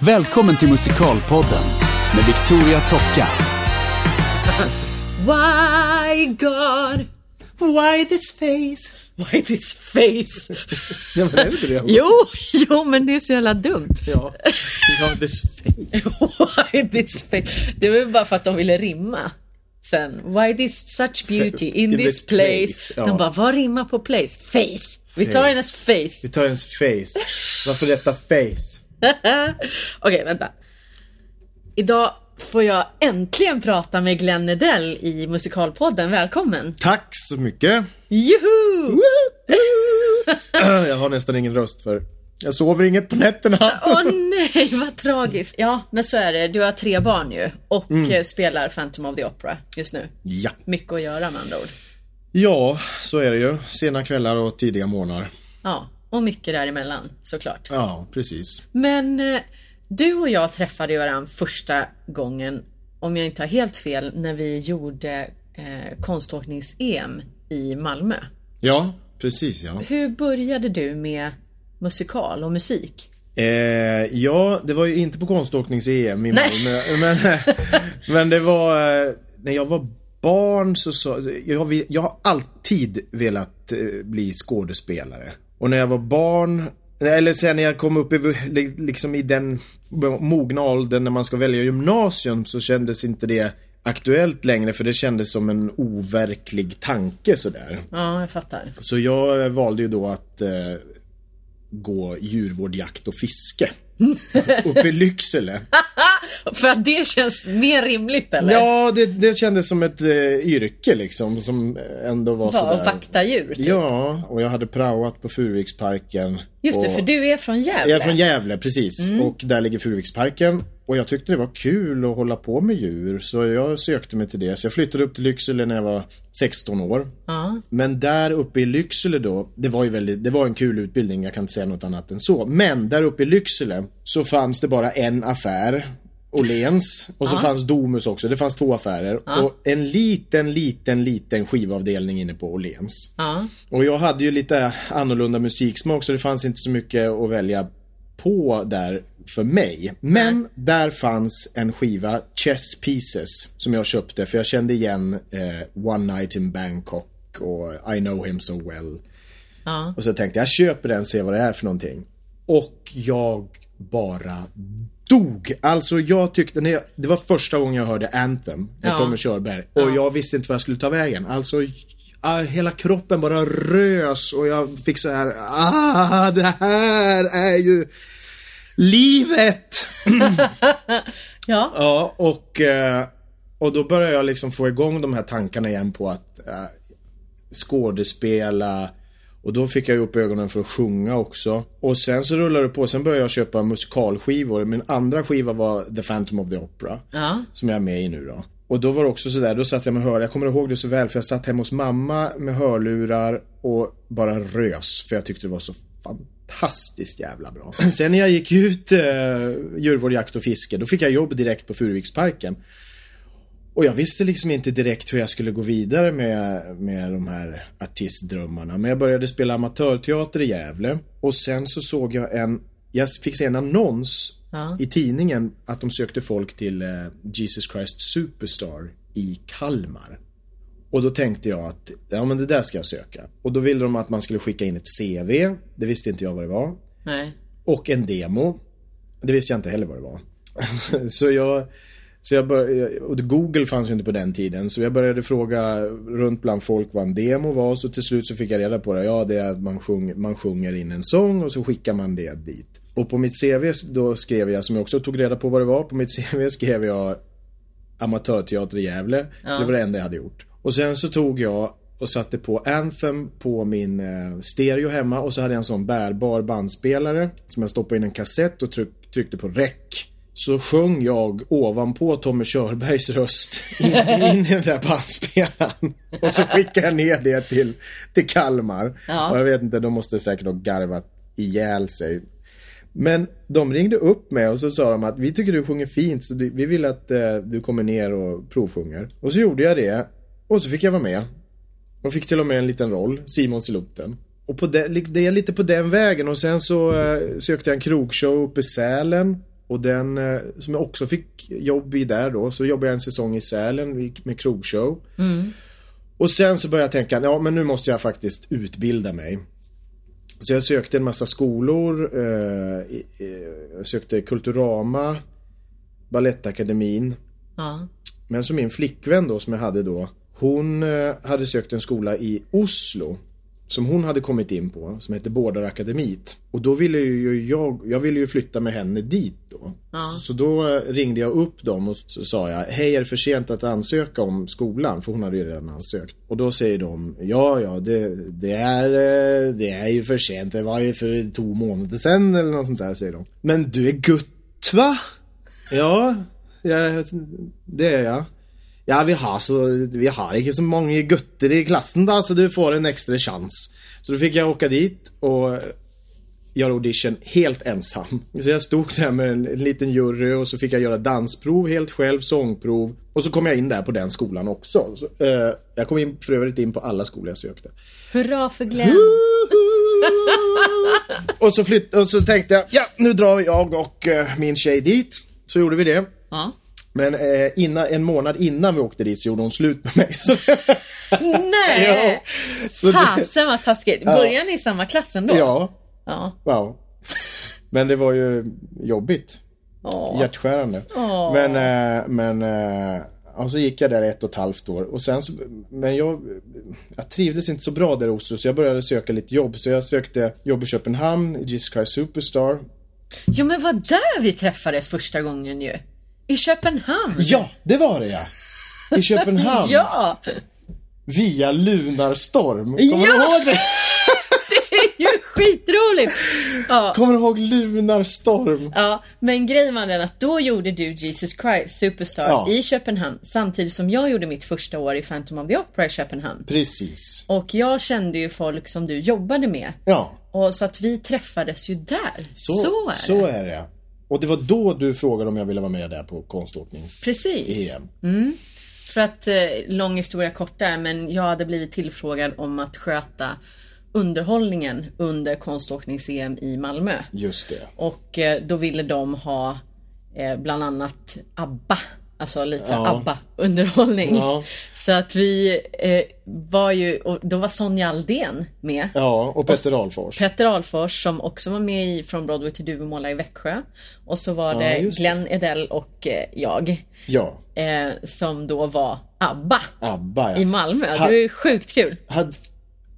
Välkommen till Musikalpodden med Victoria Tocka. Why God? Why this face? Why this face? Ja, men är det inte det? jo, jo, men det är så jävla dumt. Ja. ja, this face. Why this face? Det var ju bara för att de ville rimma. Sen, why this such beauty in, In this, this place? place, ja. De bara, vad rimmar på place? Face. Vi tar Face. hennes face. Vi tar hennes face. Varför detta face? Okej, vänta. Idag får jag äntligen prata med Glenn Nedell i Musikalpodden. Välkommen! Tack så mycket. Juhu! Jag har nästan ingen röst för jag sover inget på nätterna. Åh nej, vad tragiskt. Ja, men så är det. Du har tre barn ju och Mm. eh, spelar Phantom of the Opera just nu. Ja. Mycket att göra med andra ord. Ja, så är det ju. Sena kvällar och tidiga morgnar. Ja, och mycket däremellan såklart. Ja, precis. Men eh, du och jag träffade varandra första gången, om jag inte har helt fel, när vi gjorde eh, konståknings-EM i Malmö. Ja, precis ja. Hur började du med musikal och musik? Eh, ja, det var ju inte på konståknings-EM i. Malmö. Men, men det var, eh, när jag var barn så sa, jag, jag har alltid velat eh, bli skådespelare. Och när jag var barn, eller sen när jag kom upp i, li- liksom i den mogna åldern när man ska välja gymnasium så kändes inte det aktuellt längre för det kändes som en overklig tanke sådär. Ja, jag fattar. Så jag valde ju då att eh, gå djurvård, jakt och fiske. Uppe i Lycksele. För att det känns mer rimligt eller? Ja, det, det kändes som ett eh, yrke liksom som ändå var Bara sådär. vakta djur? Typ. Ja, och jag hade praoat på Furuviksparken. Just det, och... för du är från Gävle. Jag är från Gävle, precis. Mm. Och där ligger Furuviksparken. Och jag tyckte det var kul att hålla på med djur. Så jag sökte mig till det. Så jag flyttade upp till Lycksele när jag var 16 år. Ja. Men där uppe i Lycksele då, det var ju väldigt, det var en kul utbildning, jag kan inte säga något annat än så. Men där uppe i Lycksele så fanns det bara en affär, Åhléns. Och så fanns Domus också, det fanns två affärer. Och en liten, liten, liten skivavdelning inne på Åhléns. Ja. Och jag hade ju lite annorlunda musiksmak så det fanns inte så mycket att välja på där för mig. Men där fanns en skiva, Chess Pieces, som jag köpte för jag kände igen eh, One Night in Bangkok och I know him so well. Ja. Och så tänkte jag, jag köper den, ser vad det är för någonting. Och jag bara dog. Alltså jag tyckte, när jag, det var första gången jag hörde Anthem med Ja. Tommy Körberg. Och jag visste inte vad jag skulle ta vägen. Alltså hela kroppen bara rös och jag fick så här, ah det här är ju livet! Ja. Ja, och, eh, och då började jag liksom få igång de här tankarna igen på att eh, skådespela och då fick jag upp ögonen för att sjunga också. Och sen så rullade det på, sen började jag köpa musikalskivor. Min andra skiva var The Phantom of the Opera. Ja. Som jag är med i nu då. Och då var det också sådär, då satt jag med hör, jag kommer ihåg det så väl för jag satt hemma hos mamma med hörlurar och bara rös för jag tyckte det var så fantastiskt jävla bra. Sen när jag gick ut eh, djurvård, jakt och fiske, då fick jag jobb direkt på Furuviksparken. Och jag visste liksom inte direkt hur jag skulle gå vidare med, med de här artistdrömmarna. Men jag började spela amatörteater i Gävle. Och sen så såg jag en, jag fick se en annons Ja. i tidningen att de sökte folk till eh, Jesus Christ Superstar i Kalmar. Och då tänkte jag att, ja men det där ska jag söka. Och då ville de att man skulle skicka in ett CV. Det visste inte jag vad det var. Nej. Och en demo. Det visste jag inte heller vad det var. så jag... Så jag började, och Google fanns ju inte på den tiden. Så jag började fråga runt bland folk vad en demo var. Så till slut så fick jag reda på det. Ja, det är att man, sjung, man sjunger in en sång och så skickar man det dit. Och på mitt CV då skrev jag, som jag också tog reda på vad det var. På mitt CV skrev jag amatörteater i Gävle. Det var det enda jag hade gjort. Och sen så tog jag och satte på Anthem på min eh, stereo hemma och så hade jag en sån bärbar bandspelare som jag stoppade in en kassett och tryck, tryckte på rec. Så sjöng jag ovanpå Tommy Körbergs röst in, in i den där bandspelaren. Och så skickade jag ner det till, till Kalmar. Ja. Och jag vet inte, de måste säkert ha garvat ihjäl sig. Men de ringde upp mig och så sa de att vi tycker du sjunger fint så vi vill att eh, du kommer ner och provsjunger. Och så gjorde jag det. Och så fick jag vara med. Och fick till och med en liten roll, Simon Siloten. Och på det, det är lite på den vägen och sen så eh, sökte jag en krogshow uppe i Sälen. och den eh, som jag också fick jobb i där då. Så jobbade jag en säsong i Sälen med krogshow. Och sen så började jag tänka, ja men nu måste jag faktiskt utbilda mig. Så jag sökte en massa skolor. Eh, jag sökte Kulturama, Balettakademin. Ja. Men så min flickvän då som jag hade då. Hon eh, hade sökt en skola i Oslo. Som hon hade kommit in på. Som heter Bådarakademit. Och då ville ju jag, jag ville ju flytta med henne dit då. Så då eh, ringde jag upp dem och så sa jag Hej är det för sent att ansöka om skolan? För hon hade ju redan ansökt. Och då säger de Ja ja det, det, är, eh, det är ju för sent. Det var ju för två månader sedan eller något sånt där säger de. Men du är gutt va? Ja, ja det är jag. Ja, vi har, så, vi har inte så många gutter i klassen då, så du får en extra chans. Så då fick jag åka dit och göra audition helt ensam. Så jag stod där med en liten jury och så fick jag göra dansprov helt själv, sångprov. Och så kom jag in där på den skolan också. Så, eh, jag kom in, för övrigt in på alla skolor jag sökte. Hurra för Glenn! och, så flytt, och så tänkte jag, ja nu drar jag och eh, min tjej dit. Så gjorde vi det. Ja. Men eh, innan, en månad innan vi åkte dit så gjorde hon slut med mig. Nej! det, Fasen vad taskigt. Börjar ni i samma klass ändå? ja, Ja. wow. Men det var ju jobbigt. Åh. Hjärtskärande. Åh. Men, eh, men eh, och så gick jag där ett och ett halvt år. Och sen så, men jag, jag trivdes inte så bra där i Oslo så jag började söka lite jobb. Så jag sökte jobb i Köpenhamn, i Jesus Christ Superstar. Jo men vad där vi träffades första gången ju. I Köpenhamn. Ja, det var det ja! I Köpenhamn. Ja! Via Lunarstorm. Kommer du Ja! ihåg det? Det är ju skitroligt! Ja. Kommer du ihåg Lunarstorm? Ja, men grejen var den att då gjorde du Jesus Christ Superstar Ja. i Köpenhamn samtidigt som jag gjorde mitt första år i Phantom of the Opera i Köpenhamn. Precis. Och jag kände ju folk som du jobbade med. Ja, Och så att vi träffades ju där. Så, är det. Så är det. Och det var då du frågade om jag ville vara med där på konståknings Precis. EM. För att, eh, lång historia kort där, men jag hade blivit tillfrågad om att sköta underhållningen under konståknings-EM i Malmö. Just det. Och eh, då ville de ha eh, bland annat ABBA. Alltså lite så Ja. ABBA-underhållning. Ja. Så att vi eh, var ju, och då var Sonja Aldén med. Ja, och Petter Ahlfors. Petter Ahlfors som också var med i Från Broadway till Duvemåla i Växjö. Och så var Ja, det just det. Glenn Edell och eh, jag. Ja, Eh, som då var ABBA ABBA i ja. Malmö. Det Ha- var ju sjukt kul. Hade,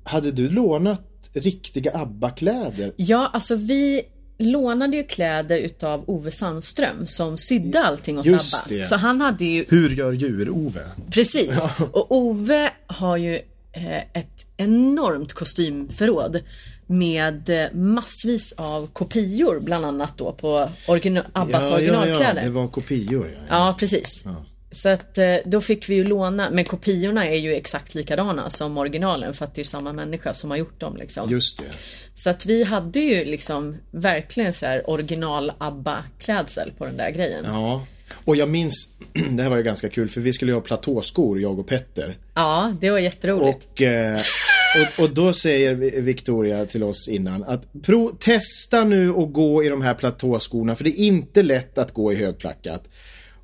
hade du lånat riktiga ABBA-kläder? Ja, alltså vi lånade ju kläder utav Ove Sandström som sydde allting åt Just ABBA. det. Så han hade ju, Hur gör djur-Ove? precis. Och Ove har ju eh, ett enormt kostymförråd med eh, massvis av kopior bland annat då på origina- Abbas originalkläder. ja, det var kopior. Ja, ja. Ja, precis. Så att eh, då fick vi ju låna, men kopiorna är ju exakt likadana som originalen för att det är samma människa som har gjort dem liksom. Just det. Så att vi hade ju liksom verkligen så här original ABBA-klädsel på den där grejen. Ja. Ja. Och jag minns, det här var ju ganska kul för vi skulle ju ha platåskor, jag och Petter. det var jätteroligt. Och, eh, och, och då säger Vi- Victoria till oss innan att pro, testa nu att gå i de här platåskorna för det är inte lätt att gå i högklackat.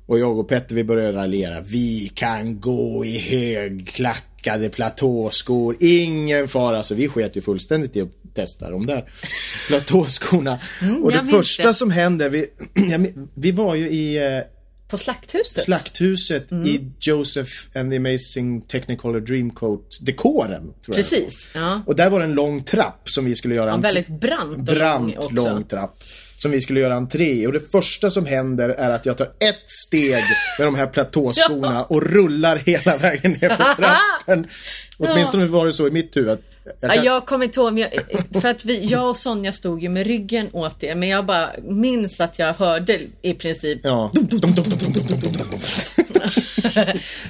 Och jag och Petter vi började raljera. Vi kan gå i högklackade platåskor. Ingen fara. Så vi sket ju fullständigt i att testa de där platåskorna. och Mm, jag det första det. som hände, vi, vi var ju i eh, På Slakthuset. Slakthuset Mm. i Joseph and the Amazing Technicolor Dreamcoat-dekoren. tror jag. Precis. Ja. Och där var det en lång trapp som vi skulle göra en väldigt brant och brant lång också. lång trapp som vi skulle göra entré och det första som händer är att jag tar ett steg med de här platåskorna och rullar hela vägen ner för trappen. Åtminstone var det så i mitt huvud. Jag, kan... jag kommer inte ihåg, men jag, för att vi, jag och Sonja stod ju med ryggen åt det, men jag bara minns att jag hörde i princip ja.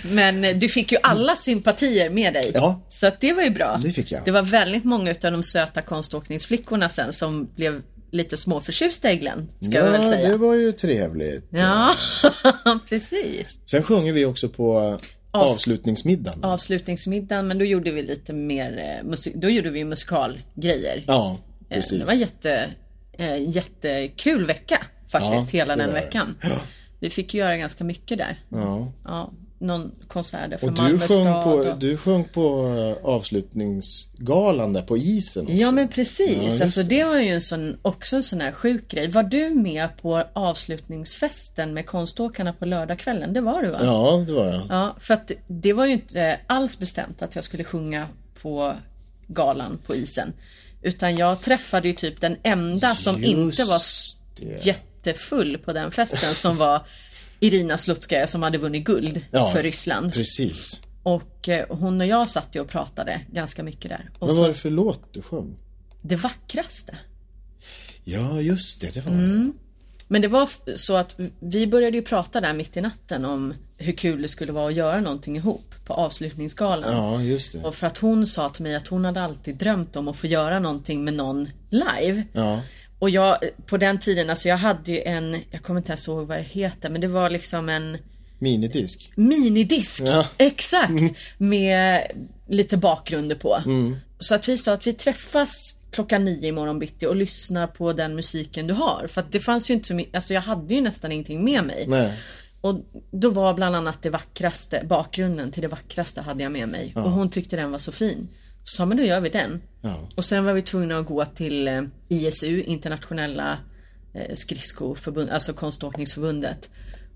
Men du fick ju alla sympatier med dig. Ja. Så att det var ju bra. Det fick jag. Det var väldigt många av de söta konståkningsflickorna sen som blev lite småförtjusta i Glenn, ska jag väl Ja, säga. det var ju trevligt. Ja, precis. Sen sjunger vi också på avslutningsmiddagen. Avslutningsmiddagen, men då gjorde vi lite mer eh, musik, då gjorde vi musikalgrejer. Ja, Eh, precis. Det var jätte, eh, jättekul vecka. faktiskt Ja, hela den veckan. Vi fick göra ganska mycket där. Ja. Ja, någon konserter för Och du Malmö sjöng, stad. på, och... du sjöng på eh, avslutningsgalan där på isen också. Ja men Ja, precis, just alltså det. det var ju en sån, också en sån här sjuk grej. Var du med på avslutningsfesten med konståkarna på lördagskvällen? Det var du va? Ja, det var jag. Ja, för att det var ju inte alls bestämt att jag skulle sjunga på galan på isen. Utan jag träffade ju typ den enda som Just inte var det. jättefull på den festen som var Irina Slutskaja som hade vunnit guld Ja, för Ryssland. Precis. Och eh, hon och jag satt ju och pratade ganska mycket där. Och Vad var det för låt du sjöng? det vackraste. Ja, just det. Det var Mm. Men det var så att vi började ju prata där mitt i natten om hur kul det skulle vara att göra någonting ihop på avslutningsgalan. Ja, just det. Och för att hon sa till mig att hon hade alltid drömt om att få göra någonting med någon live. Ja. Och jag, på den tiden, alltså jag hade ju en, jag kommer inte ens ihåg vad det heter, men det var liksom en Minidisk. minidisk. Ja. Exakt. Med lite bakgrunder på. Mm. Så att vi sa att vi träffas klockan nio imorgon bitti och lyssnar på den musiken du har. För att det fanns ju inte så mycket, alltså jag hade ju nästan ingenting med mig. Nej. Och då var bland annat det vackraste, bakgrunden till det vackraste hade jag med mig. Och hon tyckte den var så fin. Så sa men då gör vi den. Ja. Och sen var vi tvungna att gå till eh, ISU, internationella eh, skridskoförbund, alltså konståkningsförbundet.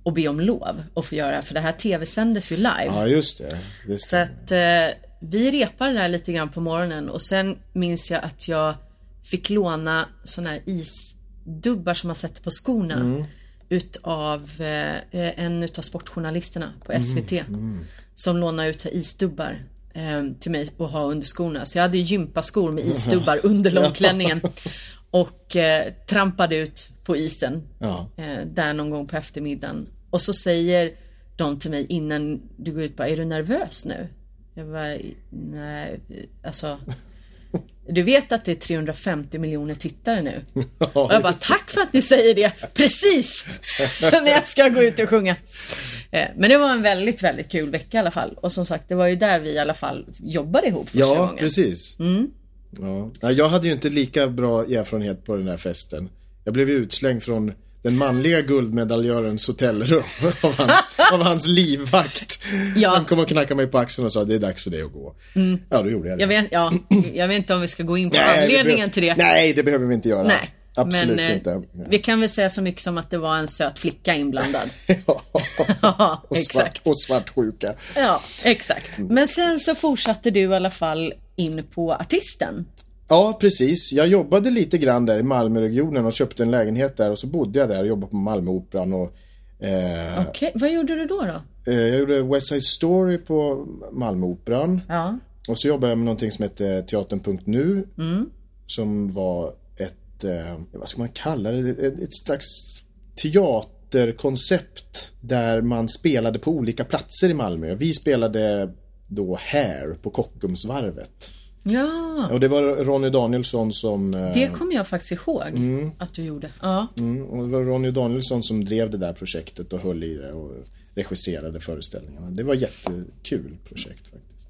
Och be om lov att få göra, för det här tv-sändes ju live. Ja, just det. det Så att eh, vi repade där lite grann på morgonen och sen minns jag att jag fick låna såna här isdubbar som man sätter på skorna. Mm. Utav eh, en utav sportjournalisterna på Mm, SVT. Som lånade ut isdubbar eh, till mig att ha under skorna. Så jag hade gympaskor med isdubbar under långklänningen. Och eh, trampade ut på isen. Ja. Eh, där någon gång på eftermiddagen. Och så säger de till mig innan du går ut bara, är du nervös nu? Jag bara, nej, alltså. Du vet att det är 350 miljoner tittare nu? Och jag bara, tack för att ni säger det precis när jag ska gå ut och sjunga. Eh, Men det var en väldigt, väldigt kul vecka i alla fall. Och som sagt, det var ju där vi i alla fall jobbade ihop första Ja, gången. precis. Ja. Ja, jag hade ju inte lika bra erfarenhet på den här festen. Jag blev utslängd från den manliga guldmedaljörens hotellrum av hans, av hans livvakt. Ja. Han kom och knackade mig på axeln och sa det är dags för dig att gå. Ja, då gjorde jag det. Jag vet, ja, jag vet inte om vi ska gå in på Nej, anledningen till det. Nej, det behöver vi inte göra. Nej. Absolut men, eh, inte. Vi kan väl säga så mycket som att det var en söt flicka inblandad. Ja, Ja, och, svart, och svartsjuka. Ja, exakt. Men sen så fortsatte du i alla fall in på artisten. Ja, precis. Jag jobbade lite grann där i Malmöregionen och köpte en lägenhet där och så bodde jag där och jobbade på Malmöoperan och eh, Okej, vad gjorde du då då? eh, jag gjorde West Side Story på Malmöoperan. Ja. Och så jobbade jag med någonting som hette Teatern.nu. Mm. Som var ett, eh, vad ska man kalla det, ett, slags teaterkoncept. Där man spelade på olika platser i Malmö. Vi spelade då Hair på Kockumsvarvet. Ja, Och det var Ronny Danielsson som... eh, det kommer jag faktiskt ihåg att du gjorde. Ja. Mm, och det var Ronny Danielsson som drev det där projektet och höll i det och regisserade föreställningarna. Det var jättekul projekt faktiskt.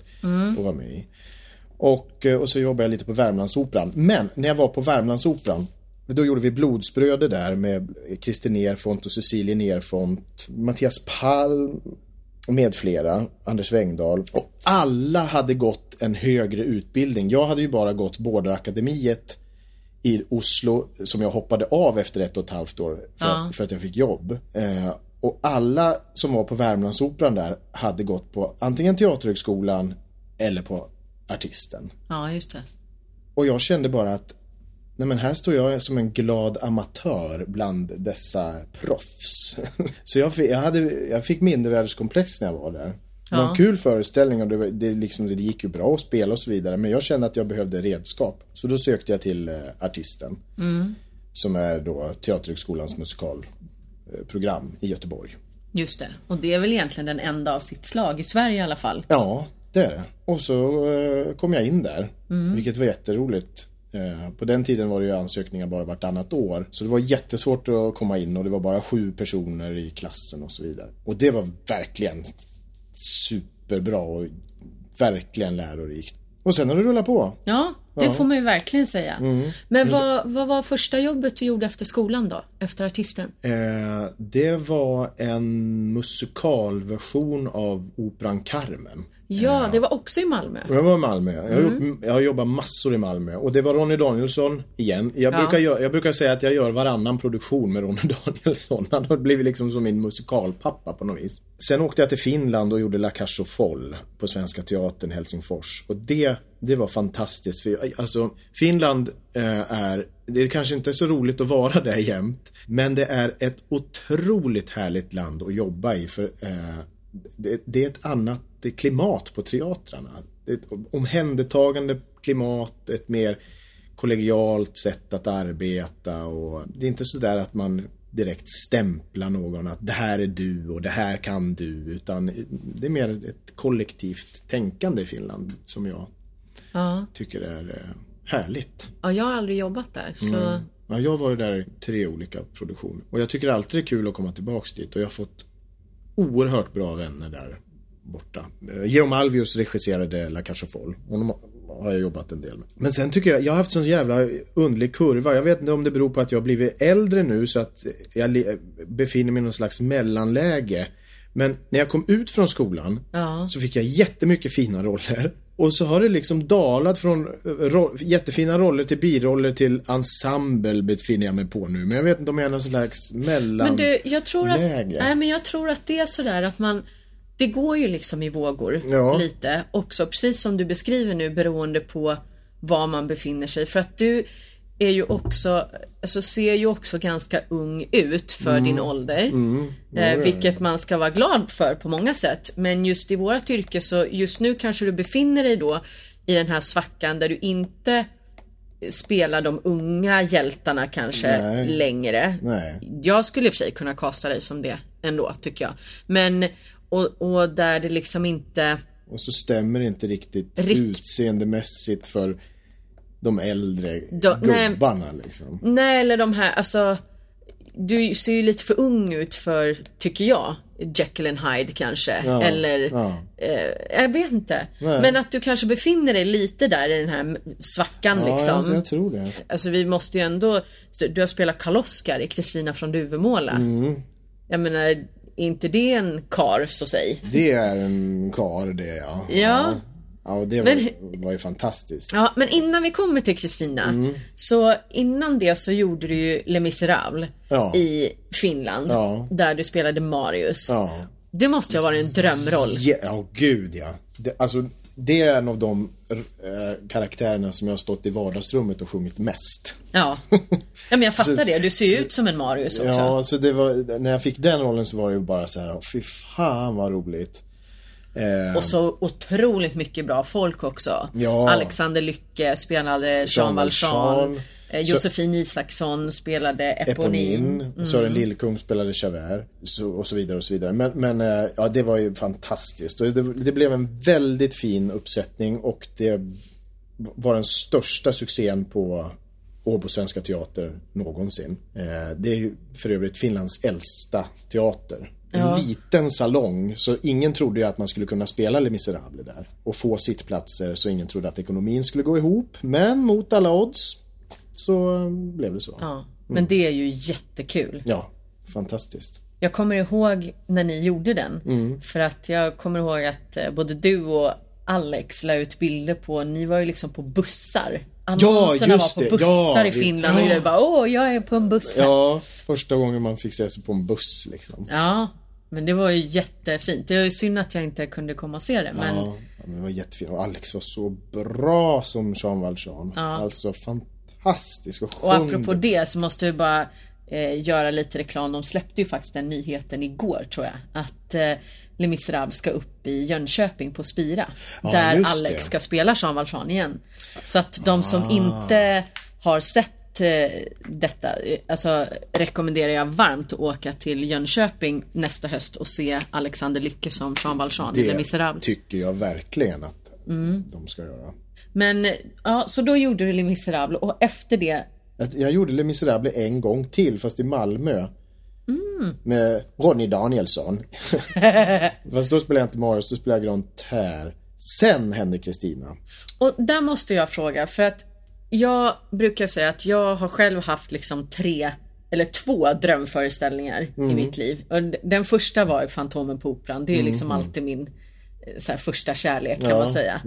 Att vara med i. Och, eh, och så jobbade jag lite på Värmlandsoperan. Men när jag var på Värmlandsoperan då gjorde vi Blodsbröder där med Christer Nerfont och Cecilie Nerfont, Mattias Palm med flera, Anders Wengdahl. Och alla hade gått en högre utbildning. Jag hade ju bara gått Borderakademiet i Oslo som jag hoppade av efter ett och ett halvt år för, Ja. att, för att jag fick jobb. Eh, och alla som var på Värmlandsoperan där hade gått på antingen Teaterhögskolan eller på Artisten. ja, just det. Och jag kände bara att Nej men här står jag som en glad amatör bland dessa proffs. Så jag fick, jag hade, jag fick mindervärdeskomplex när jag var där. Det var en kul föreställning och det, det, liksom, det gick ju bra att spela och så vidare. Men jag kände att jag behövde redskap. Så då sökte jag till eh, Artisten. Som är då Teaterhögskolans musikalprogram i Göteborg. Just det. Och det är väl egentligen den enda av sitt slag i Sverige i alla fall. Ja, det är det. Och så eh, kom jag in där, vilket var jätteroligt. Eh, på den tiden var det ju ansökningar bara vartannat år. Så det var jättesvårt att komma in och det var bara sju personer i klassen och så vidare. Och det var verkligen superbra och verkligen lärorikt. Och sen har det rullat på. Ja, det Ja. får man ju verkligen säga. Mm. Men vad, vad var första jobbet du gjorde efter skolan då? Efter artisten? Eh, det var en musikalversion av operan Carmen. Ja, det var också i Malmö. Jag var i Malmö. Jag har, Mm. gjort, jag har jobbat massor i Malmö. Och det var Ronny Danielsson igen. Jag, Ja. brukar, gö- jag brukar säga att jag gör varannan produktion med Ronny Danielsson. Han har blivit liksom som min musikalpappa på något vis. Sen åkte jag till Finland och gjorde La Cage aux Folles på Svenska Teatern Helsingfors. Och det, det var fantastiskt. För alltså, Finland eh, är, det kanske inte är så roligt att vara där jämt. Men det är ett otroligt härligt land att jobba i. För eh, det, det är ett annat klimat på teatrarna. Ett omhändertagande klimat, ett mer kollegialt sätt att arbeta och det är inte så där att man direkt stämplar någon att det här är du och det här kan du utan det är mer ett kollektivt tänkande i Finland som jag Ja. tycker är eh, härligt. ja, jag har aldrig jobbat där. Så... Ja, jag har varit där i tre olika produktioner och jag tycker alltid det är kul att komma tillbaks dit och jag har fått oerhört bra vänner där borta. Eh, Georg Alvius regisserade La Cage aux Folles. Honom har jag jobbat en del med. Men sen tycker jag, jag har haft sån jävla underlig kurva. Jag vet inte om det beror på att jag har blivit äldre nu så att jag befinner mig i någon slags mellanläge. Men när jag kom ut från skolan Ja. så fick jag jättemycket fina roller. Och så har det liksom dalat från ro- jättefina roller till biroller till ensemble befinner jag mig på nu. Men jag vet inte om jag är någon slags mellan... Men du, jag tror att, läge. nej, men jag tror att det är sådär att man det går ju liksom i vågor Ja. lite också, precis som du beskriver nu beroende på var man befinner sig. För att du är ju också, alltså ser ju också ganska ung ut för din ålder. eh, vilket man ska vara glad för på många sätt. Men just i vårat yrke så just nu kanske du befinner dig då i den här svackan där du inte spelar de unga hjältarna kanske Nej. längre. Nej. Jag skulle i och för sig kunna kasta dig som det ändå tycker jag. Men och, och där det liksom inte Och så stämmer det inte riktigt Rikt- utseendemässigt för de äldre nej. gubbarna liksom. Nej eller de här alltså Du ser ju lite för ung ut för, tycker jag, Jekyll and Hyde kanske. Ja, eller ja. eh, Jag vet inte. Nej. Men att du kanske befinner dig lite där i den här svackan Ja, liksom. jag, jag tror det. Alltså vi måste ju ändå Du har spelat Karl-Oskar i Kristina från Duvemåla. Mm. Jag menar, är inte det en kar så säg? Det är en kar det ja. Ja. Ja, det var, Men- var ju fantastiskt. Ja, men innan vi kommer till Kristina. Mm. Så innan det så gjorde du ju Les Misérables Ja. i Finland. Ja. Där du spelade Marius. Ja. Det måste ju ha varit en drömroll. Ja, ja, gud ja. Det, alltså, det är en av de eh, karaktärerna som jag har stått i vardagsrummet och sjungit mest. Ja. ja men jag fattar Så- det. Du ser ju ut som en Marius också. Ja, så det var, när jag fick den rollen så var det ju bara så här, fy fan vad roligt. Eh, Och så otroligt mycket bra folk också. Ja. Alexander Lycke spelade Jean Jean Valjean. Eh, Josefin Isaksson spelade Eponin. Eponin, Sören Lillkung spelade Javert så, och så vidare och så vidare. Men, men eh, ja, det var ju fantastiskt. Det, det blev en väldigt fin uppsättning och det var den största succén på Åbo Svenska Teater någonsin. Eh, det är ju för övrigt Finlands äldsta teater. En Ja. liten salong, så ingen trodde ju att man skulle kunna spela Les Misérables där. Och få sittplatser, så ingen trodde att ekonomin skulle gå ihop. Men mot alla odds så blev det så. Ja. Men det är ju jättekul. Ja, fantastiskt. Jag kommer ihåg när ni gjorde den. Mm. För att jag kommer ihåg att eh, både du och Alex la ut bilder på, ni var ju liksom på bussar. Annonserna just var på det. bussar Ja, i Finland och Ja. jag bara åh jag är på en buss här. Ja, första gången man fick se sig på en buss liksom. Ja, men det var ju jättefint. Det är synd att jag inte kunde komma och se det. Men Ja, ja, men det var jättefint. Och Alex var så bra som Jean Valjean. Alltså fantastisk och Och sjöng apropå det. så måste vi bara eh, göra lite reklam. De släppte ju faktiskt den nyheten igår tror jag. Att eh, Les Misérables ska upp i Jönköping på Spira. Ja, där Alex det. ska spela Jean Valjean igen. Så att de som inte har sett detta, eh, alltså rekommenderar jag varmt att åka till Jönköping nästa höst och se Alexander Lycke som Jean Valjean i Les Det Misérables. tycker jag verkligen att Mm. de ska göra. Men ja, så då gjorde du Les Misérables och efter det Jag- gjorde Les Misérables en gång till, fast i Malmö. Mm. Med Ronny Danielsson. fast då spelade jag inte Marius, då spelade jag Grantär. Sen hände Kristina. Och där måste jag fråga för att jag brukar säga att jag har själv haft liksom tre eller två drömföreställningar i mitt liv. Och den första var Fantomen på Operan. Det är liksom alltid min så första kärlek kan Ja, man säga.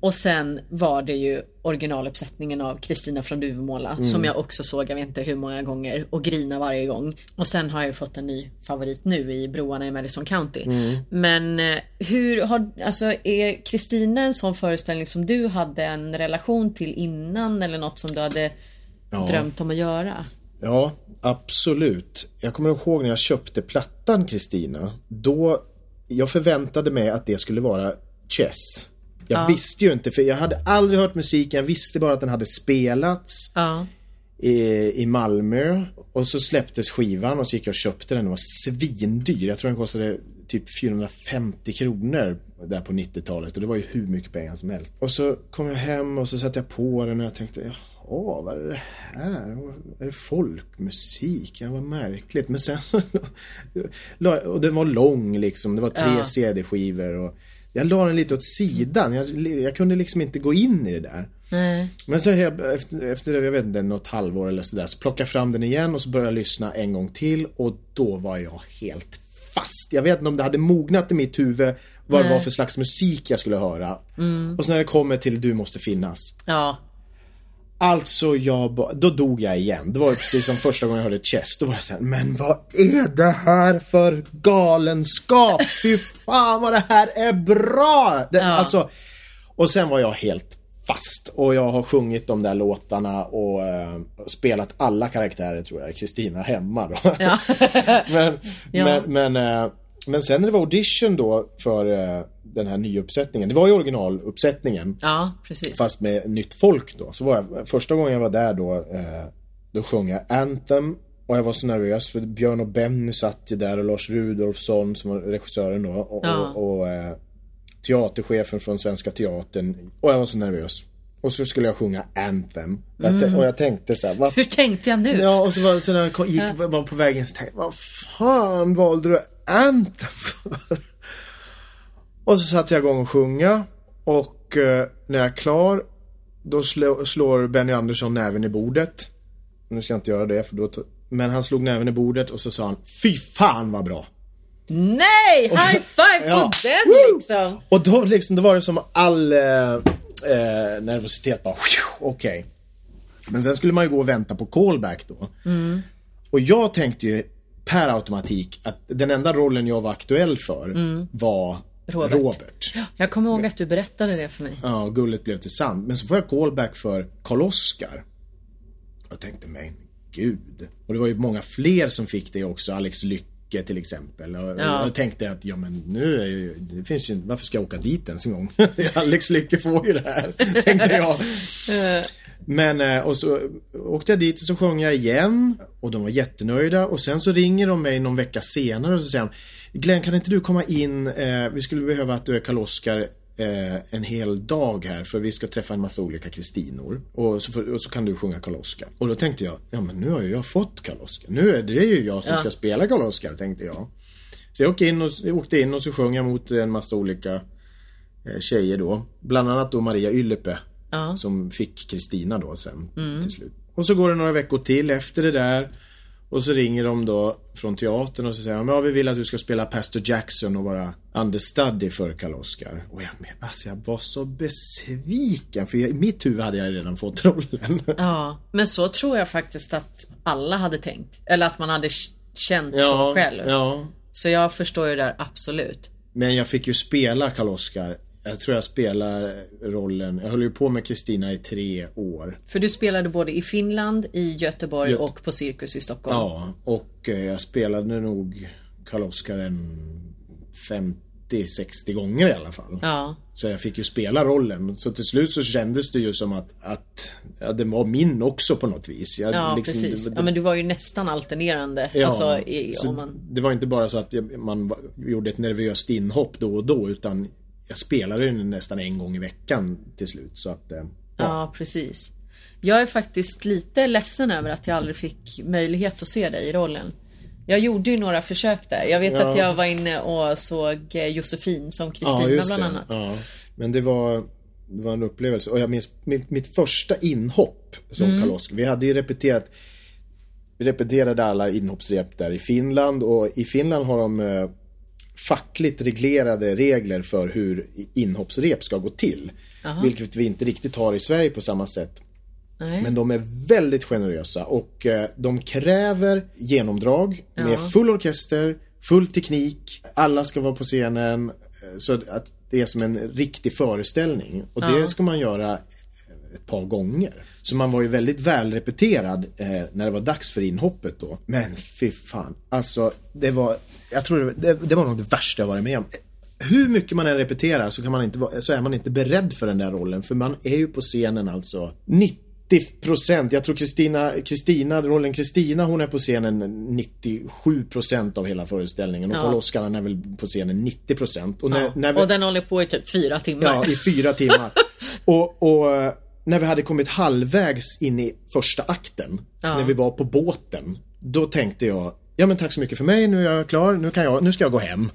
Och sen var det ju originaluppsättningen av Kristina från Duvemåla som jag också såg, jag vet inte hur många gånger och grina varje gång. Och sen har jag ju fått en ny favorit nu i Broarna i Madison County. Men eh, hur har, alltså är Kristina en sån föreställning som du hade en relation till innan eller något som du hade Ja. drömt om att göra? Ja, absolut. Jag kommer ihåg när jag köpte plattan Kristina. Då, jag förväntade mig att det skulle vara Chess. Jag visste ju inte, för jag hade aldrig hört musiken. Jag visste bara att den hade spelats Ja. i, i Malmö. Och så släpptes skivan och så gick jag och köpte den. Den var svindyr. Jag tror den kostade typ 450 kronor där på 90-talet. Och det var ju hur mycket pengar som helst. Och så kom jag hem och så satte jag på den och jag tänkte, jaha, vad är det här? Är det folkmusik? Ja, vad märkligt. Men sen så... och den var lång liksom. Det var tre Ja. CD-skivor och... Jag la den lite åt sidan. Jag, jag kunde liksom inte gå in i det där. Nej. Men så helt, efter, efter, jag vet inte, något halvår eller sådär så plockade jag fram den igen och så började jag lyssna en gång till och då var jag helt fast. Jag vet inte om det hade mognat i mitt huvud vad det var för slags musik jag skulle höra. Och så när det kommer till Du måste finnas. Ja. Alltså jag ba- då dog jag igen. Det var ju precis som första gången jag hörde Chess. Då var det såhär, men vad är det här för galenskap? Fy fan vad det här är bra! Det, Alltså, och sen var jag helt fast. Och jag har sjungit de där låtarna och eh, spelat alla karaktärer tror jag, Kristina hemma då. Ja. men, Ja. men, men, eh, men sen när det var audition då för eh, den här nyuppsättningen. Det var ju originaluppsättningen. ja, precis. Fast med nytt folk då. Så var jag, första gången jag var där då, eh, då sjöng jag Anthem. Och jag var så nervös för Björn och Benny satt ju där och Lars Rudolfsson som var regissören då. Och, Ja. och, och eh, teaterchefen från Svenska Teatern. Och jag var så nervös. Och så skulle jag sjunga Anthem. Mm. Och jag tänkte så här, vad Hur tänkte jag nu? Ja, och så, var, så när jag gick, var på vägen så tänkte jag, vad fan valde du Anthem för? Och så satte jag igång och sjunga. Och eh, när jag är klar, då slå, slår Benny Andersson näven i bordet. Nu ska jag inte göra det, för då... Men han slog näven i bordet och så sa han, fy fan vad bra! Nej! High five Ja. på den Woo! liksom! Och då, liksom, då var det som all eh, eh, nervositet bara, okej. Men sen skulle man ju gå och vänta på callback då. Och jag tänkte ju per automatik att den enda rollen jag var aktuell för var Robert. Robert. Jag kommer ihåg att du berättade det för mig. Ja, gullet blev till sand. Men så får jag callback för Karl-Oskar. Jag tänkte, men gud. Och det var ju många fler som fick det också. Alex Lycke till exempel. Och och Ja. jag tänkte att, ja men nu är ju, det finns ju, varför ska jag åka dit ens en gång? Alex Lycke får ju det här, tänkte jag. Men, eh, och så åkte jag dit och så sjöng jag igen. Och de var jättenöjda. Och sen så ringer de mig någon vecka senare och så säger de Glenn, kan inte du komma in? Eh, vi skulle behöva att du är Karl-Oskar eh, en hel dag här för vi ska träffa en massa olika Kristinor. Och så, får, och så kan du sjunga Karl-Oskar. Och då tänkte jag, ja men nu har ju jag fått Karl-Oskar. Nu är det ju jag som Ja. ska spela Karl-Oskar, tänkte jag. Så jag åkte in och, åkte in och så sjöng jag mot en massa olika eh, tjejer då. Bland annat då Maria Yllepe. Ja. Som fick Kristina då sen till slut. Och så går det några veckor till efter det där. Och så ringer de då från teatern och så säger de ja vi vill att du ska spela Pastor Jackson och vara understudy för Karl-Oskar. Och jag, men, alltså jag var så besviken för i mitt huvud hade jag redan fått rollen. Ja, men så tror jag faktiskt att alla hade tänkt. Eller att man hade känt så själv. ja. Så jag förstår ju det där absolut. Men jag fick ju spela Karl-Oskar. Jag tror jag spelar rollen, jag höll ju på med Kristina i tre år. För du spelade både i Finland, i Göteborg Göte- och på Cirkus i Stockholm. Ja, och eh, jag spelade nog Karl-Oskar en 50-60 gånger i alla fall. Ja. Så jag fick ju spela rollen. Så till slut så kändes det ju som att, att ja, den var min också på något vis. Jag, Ja, liksom, precis. det- Ja, men du var ju nästan alternerande. Ja, alltså, i, man... Det var inte bara så att man gjorde ett nervöst inhopp då och då utan jag spelade ju nästan en gång i veckan till slut. Så att, eh, ja. Ja, precis. Jag är faktiskt lite ledsen över att jag aldrig fick möjlighet att se dig i rollen. Jag gjorde ju några försök där. Jag vet Ja. att jag var inne och såg eh, Josefin som Ja, Kristina just bland annat. Ja. Men det var det var en upplevelse. Och jag minns mitt, mitt första inhopp som Mm. Karl Oskar. Vi hade ju repeterat Vi repeterade alla inhoppsrep där i Finland och i Finland har de eh, fackligt reglerade regler för hur inhoppsrep ska gå till. Vilket vi inte riktigt har i Sverige på samma sätt. Nej. Men de är väldigt generösa och eh, de kräver genomdrag med full orkester, full teknik, alla ska vara på scenen eh, så att det är som en riktig föreställning. Och det ska man göra ett par gånger. Så man var ju väldigt välrepeterad eh, när det var dags för inhoppet då. Men fy fan, alltså det var, jag tror det, det, det var nog det värsta jag varit med om. Hur mycket man än repeterar så, kan man inte, så är man inte beredd för den där rollen. För man är ju på scenen alltså 90% jag tror Kristina, Kristina, rollen Kristina hon är på scenen 97% av hela föreställningen och Ja. Karl Oskar han är väl på scenen 90% och när, när vi, Och den håller på i typ fyra timmar. Ja, i fyra timmar. och, och när vi hade kommit halvvägs in i första akten, Ja. när vi var på båten, då tänkte jag, ja men tack så mycket för mig, nu är jag klar, nu, kan jag, nu ska jag gå hem.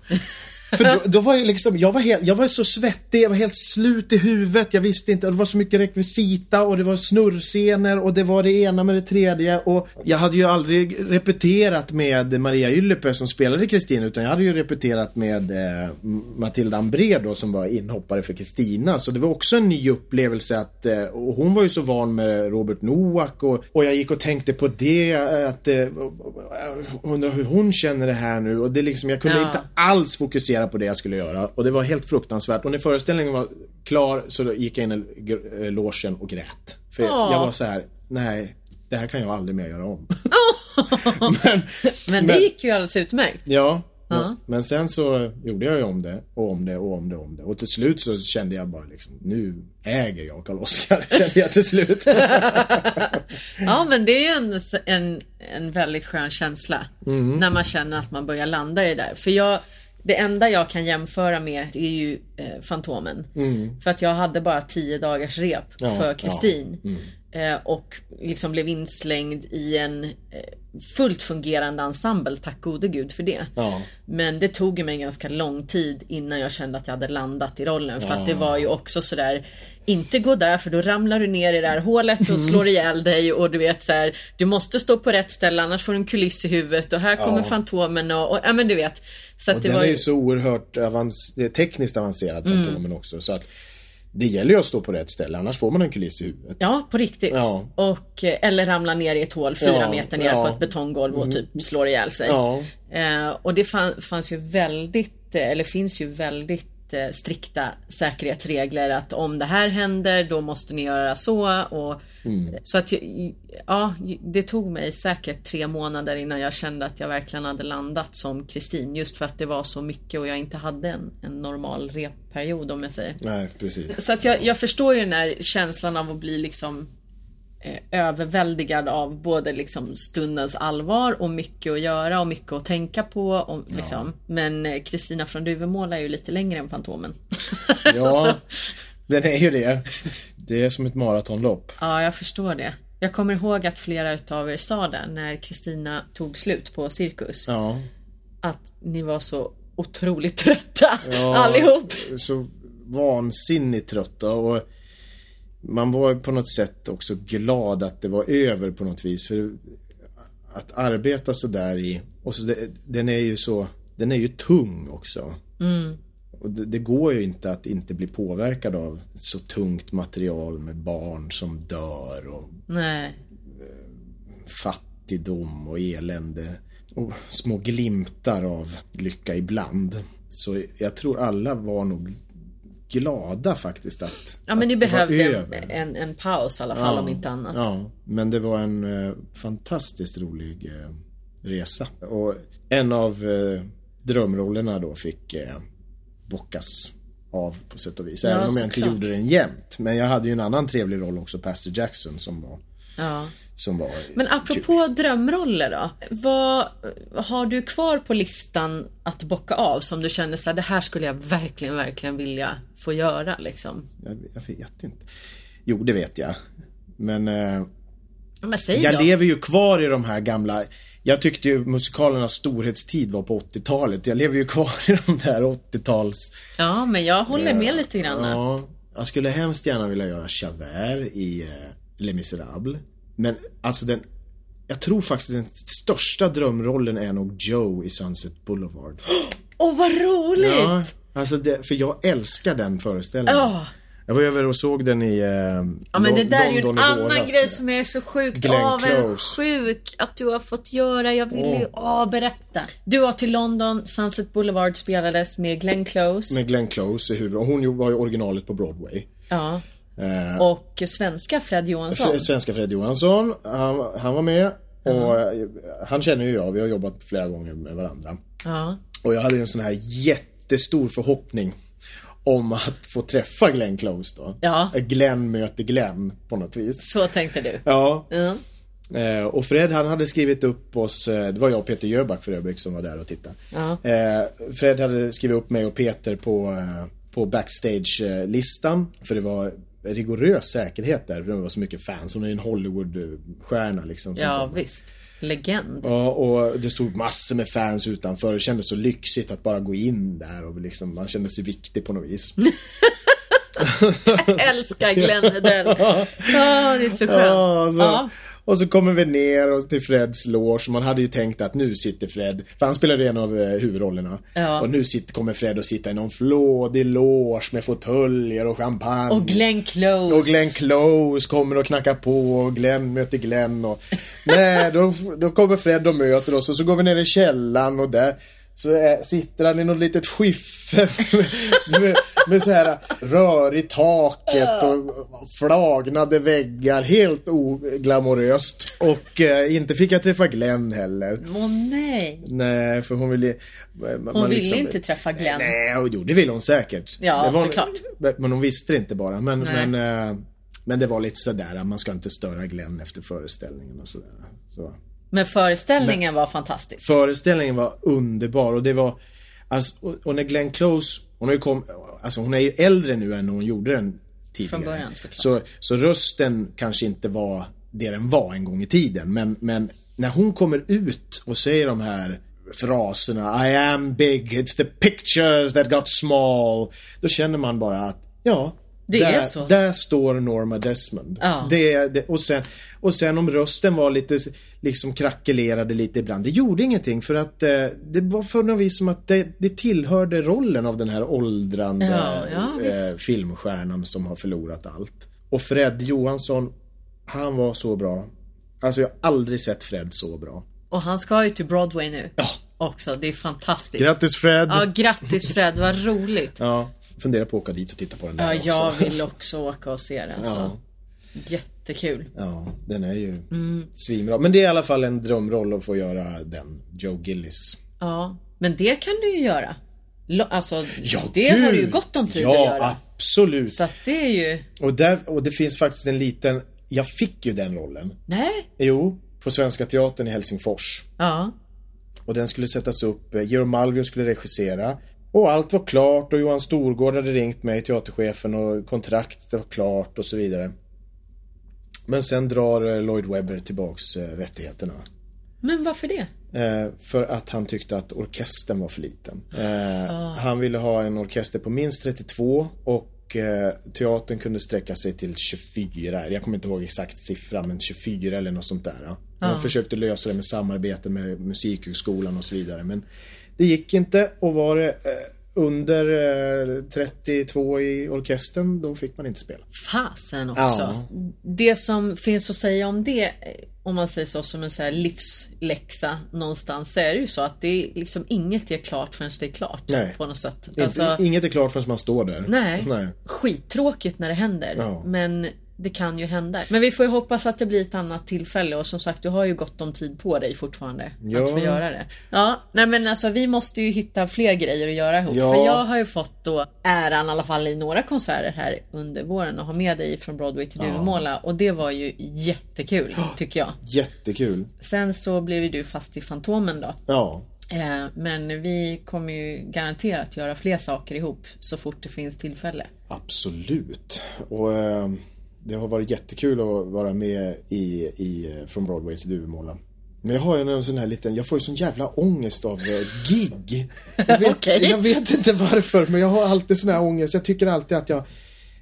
För då, då var jag liksom, jag var, helt, jag var så svettig, jag var helt slut i huvudet, jag visste inte, det var så mycket rekvisita och det var snurrscener och det var det ena med det tredje och jag hade ju aldrig repeterat med Maria Yllepö som spelade Kristina utan jag hade ju repeterat med eh, Matilda Ambré då som var inhoppare för Kristina så det var också en ny upplevelse att eh, och hon var ju så van med Robert Noack och, och jag gick och tänkte på det att eh, undrar hur hon känner det här nu och det liksom, jag kunde Ja. inte alls fokusera på det jag skulle göra och det var helt fruktansvärt och när föreställningen var klar så gick jag in i eh, logen och grät. För jag, Åh. jag var så här: nej, det här kan jag aldrig mer göra om. men, Men det gick ju alldeles utmärkt. ja, men, men sen så gjorde jag ju om det och om det och om det och om det och till slut så kände jag bara liksom, nu äger jag Karl Oskar, kände jag till slut. Ja men det är ju en, en, en väldigt skön känsla. Mm. När man känner att man börjar landa i det där. För jag, det enda jag kan jämföra med är ju eh, Fantomen. För att jag hade bara 10 dagars rep Mm. Ja, för ja. Kristin. Eh, och liksom blev inslängd i en eh, fullt fungerande ensemble, tack gode gud för det. Ja. Men det tog ju mig ganska lång tid innan jag kände att jag hade landat i rollen. För att det var ju också sådär inte gå där för då ramlar du ner i det här hålet och slår ihjäl dig och du vet så här, Du måste stå på rätt ställe annars får du en kuliss i huvudet och här kommer Fantomen och, och ja men du vet. Så Och det den var är ju, så oerhört är tekniskt avancerad Mm. Fantomen också så att det gäller ju att stå på rätt ställe annars får man en kuliss i huvudet. Ja, på riktigt. Ja. Och, eh, eller ramla ner i ett hål fyra Ja, meter ner ja. Mm. på ett betonggolv och typ slår ihjäl sig. Eh, och det fann, fanns ju väldigt, eh, eller finns ju väldigt eh, strikta säkerhetsregler att om det här händer då måste ni göra så och Mm. så att ja, det tog mig säkert tre månader innan jag kände att jag verkligen hade landat som Kristin just för att det var så mycket och jag inte hade en, en normal repperiod om jag säger. Nej, precis. Så att jag, jag förstår ju den här känslan av att bli liksom överväldigad av både liksom stundens allvar och mycket att göra och mycket att tänka på. Och, liksom. Men eh, Kristina från Duvemåla är ju lite längre än Fantomen. Ja, den är ju det. Det är som ett maratonlopp. ja, jag förstår det. Jag kommer ihåg att flera utav er sa det när Kristina tog slut på Cirkus. Ja. Att ni var så otroligt trötta ja allihop. Så vansinnigt trötta och man var på något sätt också glad att det var över på något vis. För att arbeta så där i, och så det, den är ju så, den är ju tung också. Och det, det går ju inte att inte bli påverkad av så tungt material med barn som dör och Nej. fattigdom och elände. Och små glimtar av lycka ibland. Så jag tror alla var nog glada faktiskt att Ja men ni behövde en, en, en paus i alla fall om inte annat. Ja, men det var en eh, fantastiskt rolig eh, resa. Och en av eh, drömrollerna då fick eh, bockas av på sätt och vis. Ja, Även om jag inte såklart. gjorde den jämt. Men jag hade ju en annan trevlig roll också, Pastor Jackson, som var, Ja. Som var Men apropå drömroller då. Vad har du kvar på listan att bocka av som du känner så här, det här skulle jag verkligen, verkligen vilja få göra liksom? Jag, jag vet inte. Jo, det vet jag. Men eh, Men säg jag då. lever ju kvar i de här gamla Jag tyckte ju musikalernas storhetstid var på 80-talet. Jag lever ju kvar i de där 80-tals Ja, men jag håller med lite grann. Ja, jag skulle hemskt gärna vilja göra Javert i eh, Les Misérables. Men alltså den, jag tror faktiskt den största drömrollen är nog Joe i Sunset Boulevard. Åh vad roligt! Ja, alltså det, för jag älskar den föreställningen. Ja. Jag var över och såg den i eh, Ja men det där är ju en annan våras. grej som jag är så sjukt Glenn avundsjuk att du har fått göra. Jag vill ju, åh berätta. Du var till London, Sunset Boulevard spelades med Glenn Close. Med Glenn Close i huvudet. Hon var ju originalet på Broadway. Ja. Eh, Och svenska Fred Johansson. Svenska Fred Johansson, han, han var med. Och eh, han känner ju jag, vi har jobbat flera gånger med varandra. Ja. Och jag hade en sån här jättestor förhoppning om att få träffa Glenn Close då. Ja. Glenn möter Glenn på något vis. Så tänkte du. Ja. Ja. Eh, och Fred han hade skrivit upp oss, eh, det var jag och Peter Jöback för övrigt som var där och tittade. Ja. Eh, Fred hade skrivit upp mig och Peter på, eh, på backstage-listan. För det var rigorös säkerhet där, för det var så mycket fans. Hon är en Hollywood-stjärna liksom. som ja visst. Legend. Ja, och det stod massor med fans utanför. Det kändes så lyxigt att bara gå in där och liksom, man kände sig viktig på något vis. Älskar Glenn Hedell. Ja, det är så skönt. Ja, så, Ja. Och så kommer vi ner och till Freds loge. Man hade ju tänkt att nu sitter Fred, för han spelade en av eh, huvudrollerna. Ja. Och nu sitter, kommer Fred att sitta i någon flådig loge med fåtöljer och champagne. Och Glenn Close. Och Glenn Close kommer och knackar på och Glenn möter Glenn och Nej, då, då kommer Fred och möter oss och så går vi ner i källaren och där så är, sitter han i något litet skiffer med, med, så här rör i taket och flagnade väggar. Helt oglamoröst. Och eh, inte fick jag träffa Glenn heller. Åh nej. Nej, för hon ville... Hon ville inte träffa Glenn. Nej, och jo, det ville hon säkert. Ja, det såklart. Men hon visste det inte bara. Men, Nej. men, eh, men det var lite sådär, man ska inte störa Glenn efter föreställningen och sådär. Så. Men föreställningen var fantastisk. Föreställningen var underbar och det var, alltså, och, och när Glenn Close, hon har ju kom, alltså hon är ju äldre nu än hon gjorde den tidigare. Från början, såklart. så, så rösten kanske inte var det den var en gång i tiden. Men, men när hon kommer ut och säger de här fraserna I am big, it's the pictures that got small. Då känner man bara att, ja. Det där, är så. Där står Norma Desmond. Ja. Det, det, och, sen, och sen om rösten var lite, liksom krackelerade lite ibland. Det gjorde ingenting för att eh, det var för något vis som att det, det tillhörde rollen av den här åldrande Ja, ja, eh, filmstjärnan som har förlorat allt. Och Fred Johansson, han var så bra. Alltså jag har aldrig sett Fred så bra. Och han ska ju till Broadway nu. Ja. Också. Det är fantastiskt. Grattis Fred! Ja, grattis Fred. Vad roligt. Ja, funderar på att åka dit och titta på den där Ja, också. jag vill också åka och se den. Så. Ja. Jättekul. Ja, den är ju Mm. svinbra. Men det är i alla fall en drömroll att få göra den, Joe Gillis. Ja, men det kan du ju göra. Alltså, Ja, det har du ju gud! gott om tid ja, att göra. absolut. Så att det är ju... Och, där, och det finns faktiskt en liten, jag fick ju den rollen. Nej. Jo, på Svenska Teatern i Helsingfors. Ja. Och den skulle sättas upp, eh, Georg Malmö skulle regissera. Och allt var klart och Johan Storgård hade ringt mig, teaterchefen, och kontraktet var klart och så vidare. Men sen drar eh, Lloyd Webber tillbaks eh, rättigheterna. Men varför det? Eh, för att han tyckte att orkestern var för liten. Eh, Han ville ha en orkester på minst 32 och teatern kunde sträcka sig till 24. Jag kommer inte ihåg exakt siffra men 24 eller något sånt där. De försökte lösa det med samarbete med Musikhögskolan och så vidare men det gick inte och var det under eh, 32 i orkestern då fick man inte spela. Fasen också. Ja. Det som finns att säga om det, eh, om man säger så som en så här livsläxa någonstans, så är det ju så att det är liksom inget är klart förrän det är klart. Nej. På något sätt. Alltså, inget är klart förrän man står där. nej. nej. Skittråkigt när det händer. Ja. Men det kan ju hända. Men vi får ju hoppas att det blir ett annat tillfälle och som sagt du har ju gott om tid på dig fortfarande Ja. att få göra det. Ja, nej men alltså vi måste ju hitta fler grejer att göra ihop. Ja. För jag har ju fått då äran i alla fall i några konserter här under våren att ha med dig från Broadway till Duvemåla och det var ju jättekul tycker jag. Jättekul. Sen så blev ju du fast i Fantomen då. Ja, Eh, Men vi kommer ju garanterat göra fler saker ihop så fort det finns tillfälle. Absolut. Och eh, det har varit jättekul att vara med i, i Från Broadway till Duvemåla. Men jag har ju en sån här liten, jag får ju sån jävla ångest av eh, gig. Jag vet, Okej. jag vet inte varför men jag har alltid sån här ångest. Jag tycker alltid att jag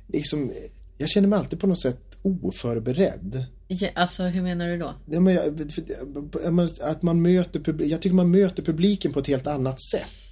liksom, jag känner mig alltid på något sätt oförberedd. Ja, alltså hur menar du då? Ja, men Att man möter publiken, jag tycker man möter publiken på ett helt annat sätt.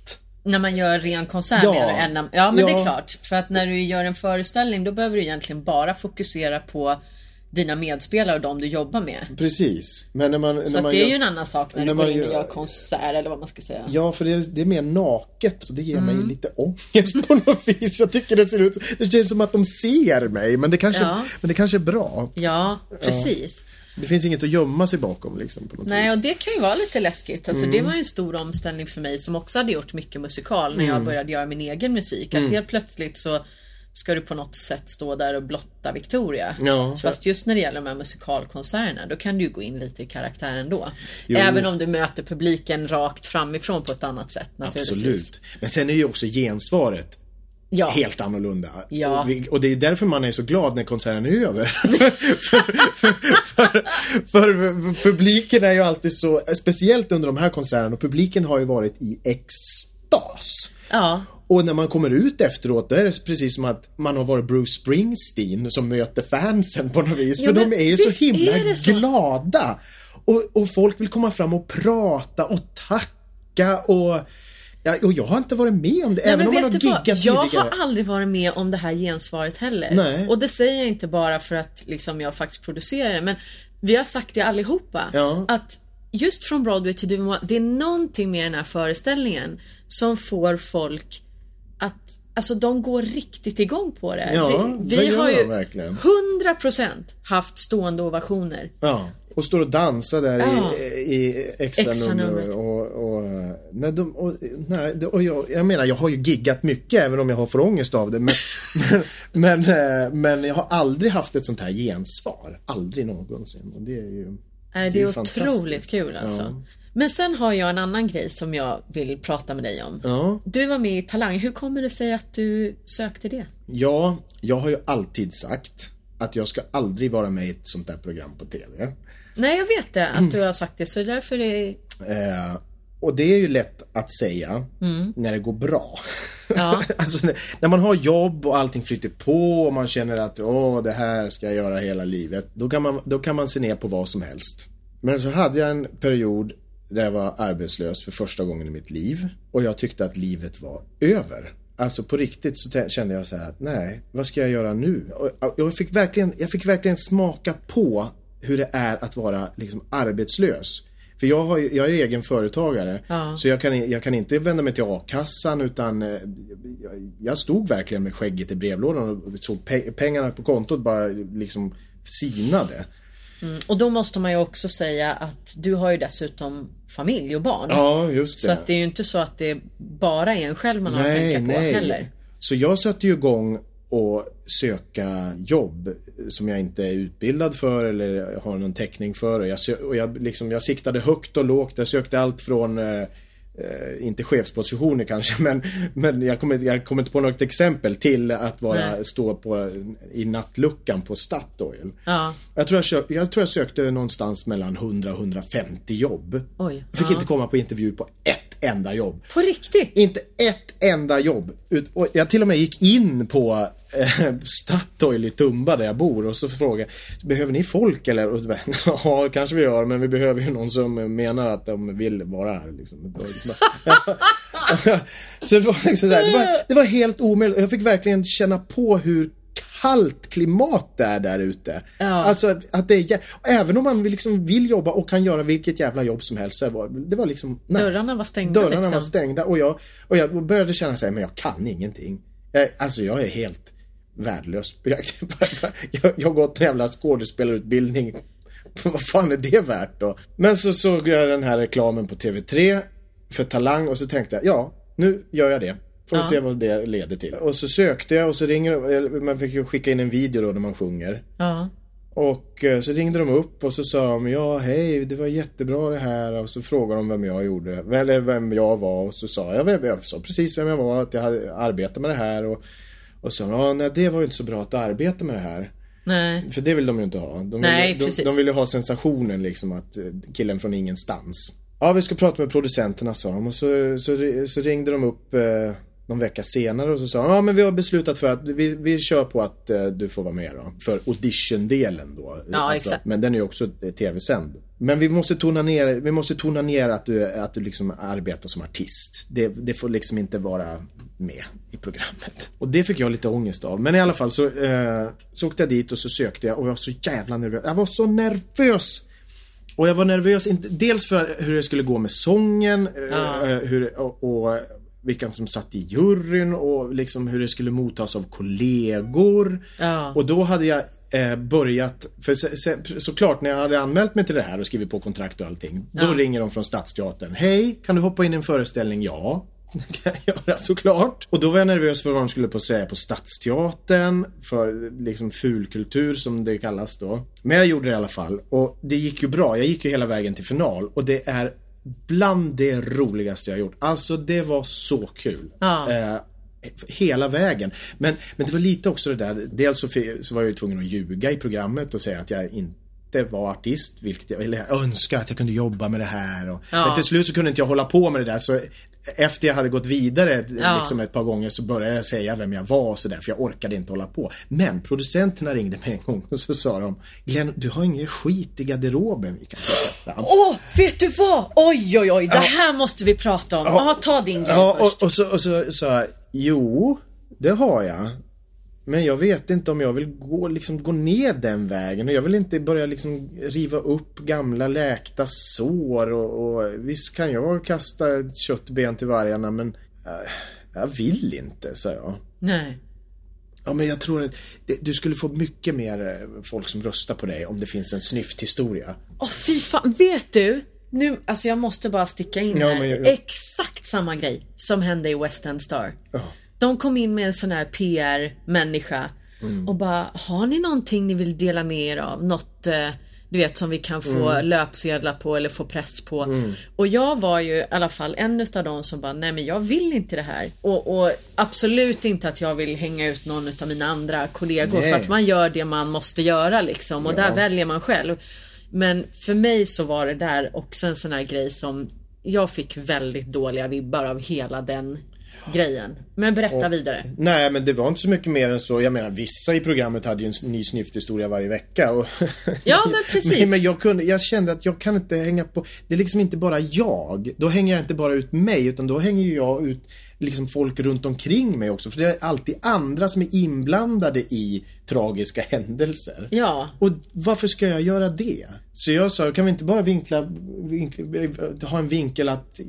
När man gör ren konsert Ja. menar du? Än Ja men det är Ja. klart. För att när du gör en föreställning då behöver du egentligen bara fokusera på dina medspelare och de du jobbar med. Precis. Men när man, Så när man det är gör, ju en annan sak när, när du går man in och gör- konsert eller vad man ska säga. Ja, för det, det är mer naket. Så det ger Mm. mig lite ångest på något vis. Jag tycker det ser ut Det känns som att de ser mig. Men det kanske, Ja. men det kanske är bra. Ja, precis. Det finns inget att gömma sig bakom liksom. På något Nej, och vis. det kan ju vara lite läskigt. Alltså, Mm. Det var ju en stor omställning för mig som också hade gjort mycket musikal när Mm. jag började göra min egen musik. Att helt plötsligt så ska du på något sätt stå där och blotta Victoria. Ja. Fast just när det gäller de här musikalkonserterna, då kan du ju gå in lite i karaktären då. Jo. Även om du möter publiken rakt framifrån på ett annat sätt naturligtvis. Absolut. Men sen är ju också gensvaret Ja. helt annorlunda. Ja. Och, vi, och det är därför man är så glad när konserten är över. för, för, för, för publiken är ju alltid så, speciellt under de här konserterna, och publiken har ju varit i extas. Ja. Och när man kommer ut efteråt, då är det precis som att man har varit Bruce Springsteen som möter fansen på något vis. Jo, för de är ju så himla så. glada. Och, och folk vill komma fram och prata och tacka och... Ja, och jag har inte varit med om det, Nej, även om man har du vad? giggat Jag tidigare. har aldrig varit med om det här gensvaret heller. Nej. Och det säger jag inte bara för att liksom, jag faktiskt producerar det, men vi har sagt det allihopa. Ja. Att just från Broadway till Duvemois, det är någonting med den här föreställningen som får folk att Alltså de går riktigt igång på det. Ja, det det vi gör har ju verkligen. 100% haft stående ovationer. Ja, och står och dansar där Ja. i, i extra, Extra nummer. Och, och, nej, de, och, nej, det- och jag, jag menar, jag har ju giggat mycket även om jag har för ångest av det. Men, men, men, eh, men jag har aldrig haft ett sånt här gensvar. Aldrig någonsin. Och det är ju... Nej, är det är ju otroligt kul alltså. Ja. Men sen har jag en annan grej som jag vill prata med dig om. Ja. Du var med i Talang. Hur kommer det sig att du sökte det? Ja, jag har ju alltid sagt att jag ska aldrig vara med i ett sånt där program på TV. Nej, jag vet det Mm. att du har sagt det, så därför är Eh, och det är ju lätt att säga när det går bra. Ja. alltså när, man har jobb och allting flyter på och man känner att åh, det här ska jag göra hela livet. Då kan man, då kan man se ner på vad som helst. Men så hade jag en period där jag var arbetslös för första gången i mitt liv. Och jag tyckte att livet var över. Alltså på riktigt så kände jag så här att nej, vad ska jag göra nu? Och jag, fick verkligen, jag fick verkligen smaka på hur det är att vara liksom arbetslös. För jag, har, jag är egen företagare. Ja. Så jag kan, jag kan inte vända mig till a-kassan utan eh, jag, jag stod verkligen med skägget i brevlådan och såg pe- pengarna på kontot bara liksom sinade. Och då måste man ju också säga att du har ju dessutom familj och barn. Ja, just det. Så att det är ju inte så att det bara är en själv man har att tänka på heller. Så jag satte ju igång och söka jobb som jag inte är utbildad för eller har någon täckning för. Och jag, och jag, liksom, jag siktade högt och lågt. Jag sökte allt från eh, Eh, inte chefspositioner kanske, men, men jag, kommer, jag kommer inte på något exempel till att vara, Nej. stå på, i nattluckan på Statoil. Ja, Jag tror jag, jag tror jag sökte någonstans mellan 100 och 150 jobb. oj. Jag fick ja. inte komma på intervju på ett enda jobb. På riktigt? Inte ett enda jobb. Och jag till och med gick in på eh, Statoil i Tumba där jag bor och så frågade behöver ni folk eller? Och bara, ja, kanske vi gör, men vi behöver ju någon som menar att de vill vara här. Liksom. så det var liksom så här, det, var, det var helt omöjligt. Jag fick verkligen känna på hur kallt klimat det är där ute. Ja. Alltså att, det är, även om man vill, liksom vill jobba och kan göra vilket jävla jobb som helst. så var, det var liksom, nej. Dörrarna var stängda Dörrarna liksom. var stängda och jag, och jag började känna här, men jag kan ingenting. Jag, alltså jag är helt värdelös. Jag, jag, jag har gått en jävla skådespelarutbildning. Vad fan är det värt då? Men så såg jag den här reklamen på TV3 för Talang och så tänkte jag, ja, nu gör jag det. Får Ja. se vad det leder till. Och så sökte jag och så ringer de- man fick ju skicka in en video då när man sjunger. Ja. Och eh, så ringde de upp och så sa de ja hej det var jättebra det här och så frågade de vem jag gjorde eller vem jag var och så sa jag, vem, jag sa precis vem jag var att jag hade arbetat med det här och, och så ja nej det var ju inte så bra att du arbetar med det här Nej. för det vill de ju inte ha de vill, Nej, de, precis. de vill ju ha sensationen liksom att eh, killen från ingenstans ja vi ska prata med producenterna sa de och så, så, så ringde de upp eh, någon vecka senare och så sa han, ja men vi har beslutat för att vi, vi kör på att eh, du får vara med då. För audition-delen då. Ja, exakt. Men den är ju också eh, tv-sänd. Men vi måste tona ner, vi måste tona ner att du, att du liksom arbetar som artist. Det, det får liksom inte vara med i programmet. Och det fick jag lite ångest av. Men i alla fall så, eh, så åkte jag dit och så sökte jag och jag var så jävla nervös. Jag var så nervös! Och jag var nervös, dels för hur det skulle gå med sången, eh, hur, och, och vilka som satt i juryn och liksom hur det skulle mottas av kollegor. Ja. Och då hade jag eh, börjat, för se, se, såklart när jag hade anmält mig till det här och skrivit på kontrakt och allting. Då Ja. ringer de från Stadsteatern. Hej, kan du hoppa in i en föreställning? Ja. Det kan jag göra såklart. Och då var jag nervös för vad de skulle på säga på Stadsteatern. För liksom fulkultur som det kallas då. Men jag gjorde det i alla fall. Och det gick ju bra. Jag gick ju hela vägen till final. Och det är bland det roligaste jag gjort. Alltså det var så kul. Ja. Eh, Hela vägen. Men, men det var lite också det där, dels så, så var jag ju tvungen att ljuga i programmet och säga att jag inte var artist, vilket jag, eller jag önskar att jag kunde jobba med det här. Och, Ja. Men till slut så kunde inte jag hålla på med det där så efter jag hade gått vidare Ja. liksom ett par gånger så började jag säga vem jag var och sådär för jag orkade inte hålla på. Men producenterna ringde mig en gång och så sa de Glenn, du har ingen skit i garderoben vi kan plocka fram. Åh, vet du vad? Oj, oj, oj. Det här måste vi prata om. Ja, ta din grej Ja, först. och, och så sa jag, jo, det har jag. Men jag vet inte om jag vill gå, liksom, gå ner den vägen och jag vill inte börja liksom riva upp gamla läkta sår och, och visst kan jag kasta köttben till vargarna men äh, jag vill inte, sa jag. Nej. Ja men jag tror att det, du skulle få mycket mer eh, folk som röstar på dig om det finns en snyfthistoria. Åh fy fan, vet du? Nu, alltså jag måste bara sticka in Ja, här. men jag- Exakt samma grej som hände i West End Star. Ja. De kom in med en sån här PR-människa Mm. och bara, har ni någonting ni vill dela med er av? Något, eh, du vet som vi kan få Mm. löpsedlar på eller få press på. Och jag var ju i alla fall en utav dem som bara, nej men jag vill inte det här. Och, och absolut inte att jag vill hänga ut någon utav mina andra kollegor Nej. för att man gör det man måste göra liksom och Ja. där väljer man själv. Men för mig så var det där också en sån här grej som jag fick väldigt dåliga vibbar av hela den grejen. Men berätta vidare. Nej, men det var inte så mycket mer än så. Jag menar, vissa i programmet hade ju en ny snyfthistoria varje vecka. Och Ja, men precis. men, men jag, kunde, jag kände att jag kan inte hänga på... Det är liksom inte bara jag. Då hänger jag inte bara ut mig, utan då hänger jag ut liksom folk runt omkring mig också. För det är alltid andra som är inblandade i tragiska händelser. Ja. Och varför ska jag göra det? Så jag sa, kan vi inte bara vinkla, vinkla ha en vinkel att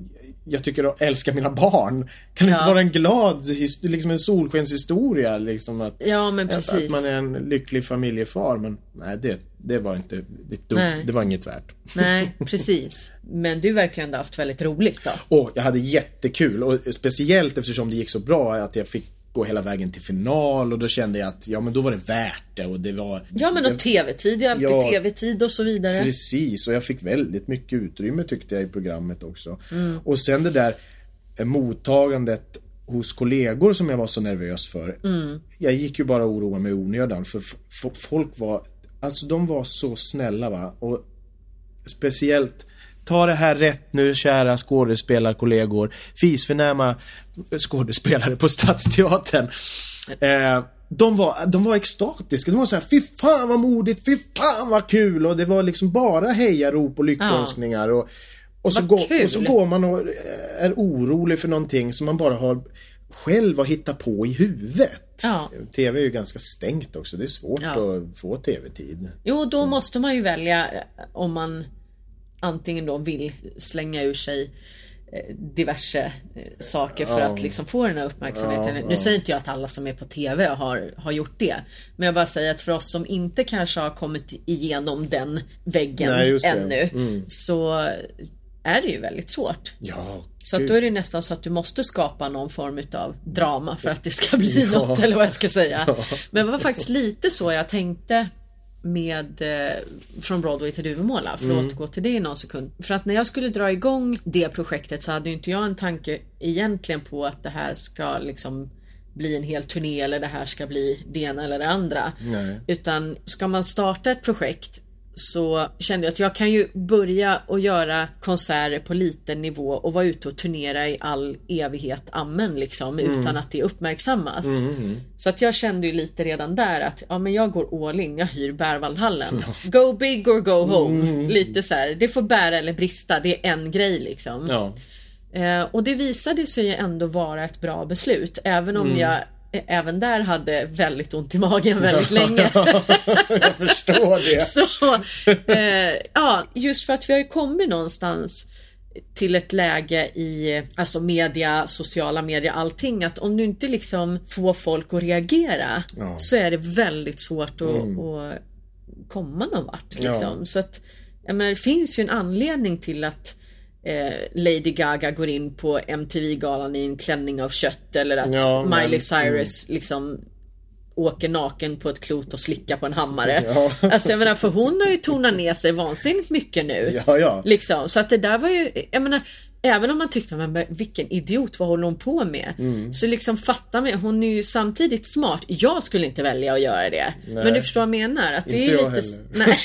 jag tycker att älska mina barn? Kan det inte Ja. vara en glad, liksom en solskenshistoria liksom att, Ja men att, att precis. man är en lycklig familjefar men nej det, det var inte, det, dum, det var inget värt. Nej precis. Men du verkar ju ändå haft väldigt roligt då. Och jag hade jättekul och speciellt eftersom det gick så bra att jag fick gå hela vägen till final och då kände jag att ja men då var det värt det och det var Ja men och tv-tid är alltid Ja. tv-tid och så vidare. Precis, och jag fick väldigt mycket utrymme tyckte jag i programmet också. Mm. Och sen det där eh, mottagandet hos kollegor som jag var så nervös för. Mm. Jag gick ju bara och oroade mig i onödan för folk var, alltså de var så snälla va. Och speciellt Ta det här rätt nu kära skådespelarkollegor. Fisförnäma skådespelare på Stadsteatern. Eh, de var, de var extatiska. De var så här, fy fan vad modigt, fy fan vad kul. Och det var liksom bara hejarop och lyckönskningar. Och, och, så går, och så går man och är orolig för någonting som man bara har själv har hittat på i huvudet. Ja. TV är ju ganska stängt också. Det är svårt Ja. att få TV-tid. Jo då måste man ju välja eh, om man antingen då vill slänga ur sig eh, diverse eh, saker för att liksom få den här uppmärksamheten. Nu säger inte jag att alla som är på TV har, har gjort det. Men jag bara säger att för oss som inte kanske har kommit igenom den väggen Nej, ännu. Mm. Så är det ju väldigt svårt. Ja, Så att då är det nästan så att du måste skapa någon form av drama för att det ska bli Ja. något eller vad jag ska säga. Ja. Men det var faktiskt lite så jag tänkte med eh, Från Broadway till Duvemåla för att Mm. återgå till det i någon sekund. För att när jag skulle dra igång det projektet så hade inte jag en tanke egentligen på att det här ska liksom bli en hel turné eller det här ska bli det ena eller det andra. Nej. Utan ska man starta ett projekt så kände jag att jag kan ju börja och göra konserter på liten nivå och vara ute och turnera i all evighet, amen liksom, utan att det uppmärksammas. Så att jag kände ju lite redan där att ja, men jag går all in, jag hyr Berwaldhallen. Go big or go home. Lite så här, det får bära eller brista, det är en grej liksom. Ja. Eh, och det visade sig ju ändå vara ett bra beslut, även om jag även där hade väldigt ont i magen väldigt länge. jag förstår det. Så, eh, ja, just för att vi har ju kommit någonstans till ett läge i alltså media, sociala medier, allting att om du inte liksom får folk att reagera Ja. Mm. så är det väldigt svårt att, att komma någon vart. Liksom. Ja. Så att, jag menar, det finns ju en anledning till att eh, Lady Gaga går in på MTV-galan i en klänning av kött eller att Ja, men- Miley Cyrus liksom åker naken på ett klot och slickar på en hammare. Ja. Alltså jag menar för hon har ju tonat ner sig vansinnigt mycket nu. Ja, ja. Liksom, så att det där var ju, jag menar Även om man tyckte, men vilken idiot, vad håller hon på med? Mm. Så liksom fatta mig, hon är ju samtidigt smart. Jag skulle inte välja att göra det. Men du förstår vad jag menar? Att det Inte är jag lite... Nej.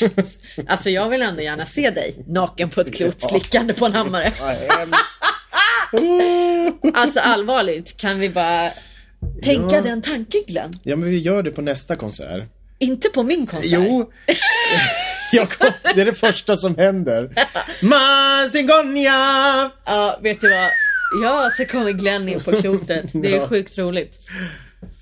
Alltså jag vill ändå gärna se dig naken på ett klot slickande på en hammare. Alltså allvarligt, kan vi bara tänka Ja. den tanken Glenn? Ja, men vi gör det på nästa konsert. Inte på min konsert. Jo. Jag kom, det är det första som händer. Mazingonia! Ja, vet du vad? Ja, så kommer Glenn in på klotet. Det är Ja. sjukt roligt.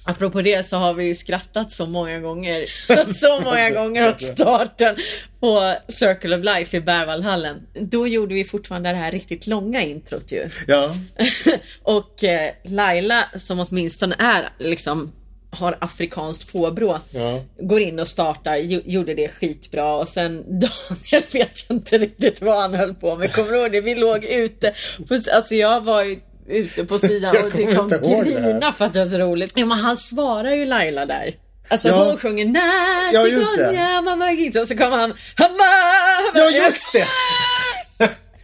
Apropå det så har vi ju skrattat så många gånger. Så många gånger åt starten på Circle of Life i Berwaldhallen. Då gjorde vi fortfarande det här riktigt långa introt ju. Ja. Och eh, Laila som åtminstone är liksom har afrikanskt påbrå. Ja. Går in och startar, gjorde det skitbra och sen Daniel vet jag inte riktigt vad han höll på med. Kommer du ihåg det? Vi låg ute. Alltså jag var ju ute på sidan och liksom grina för att det var så roligt. Ja men han svarar ju Laila där. Alltså Ja. hon sjunger Nej, Ja. Sigonia, mamma och så kommer han Hamma! Ja, just det!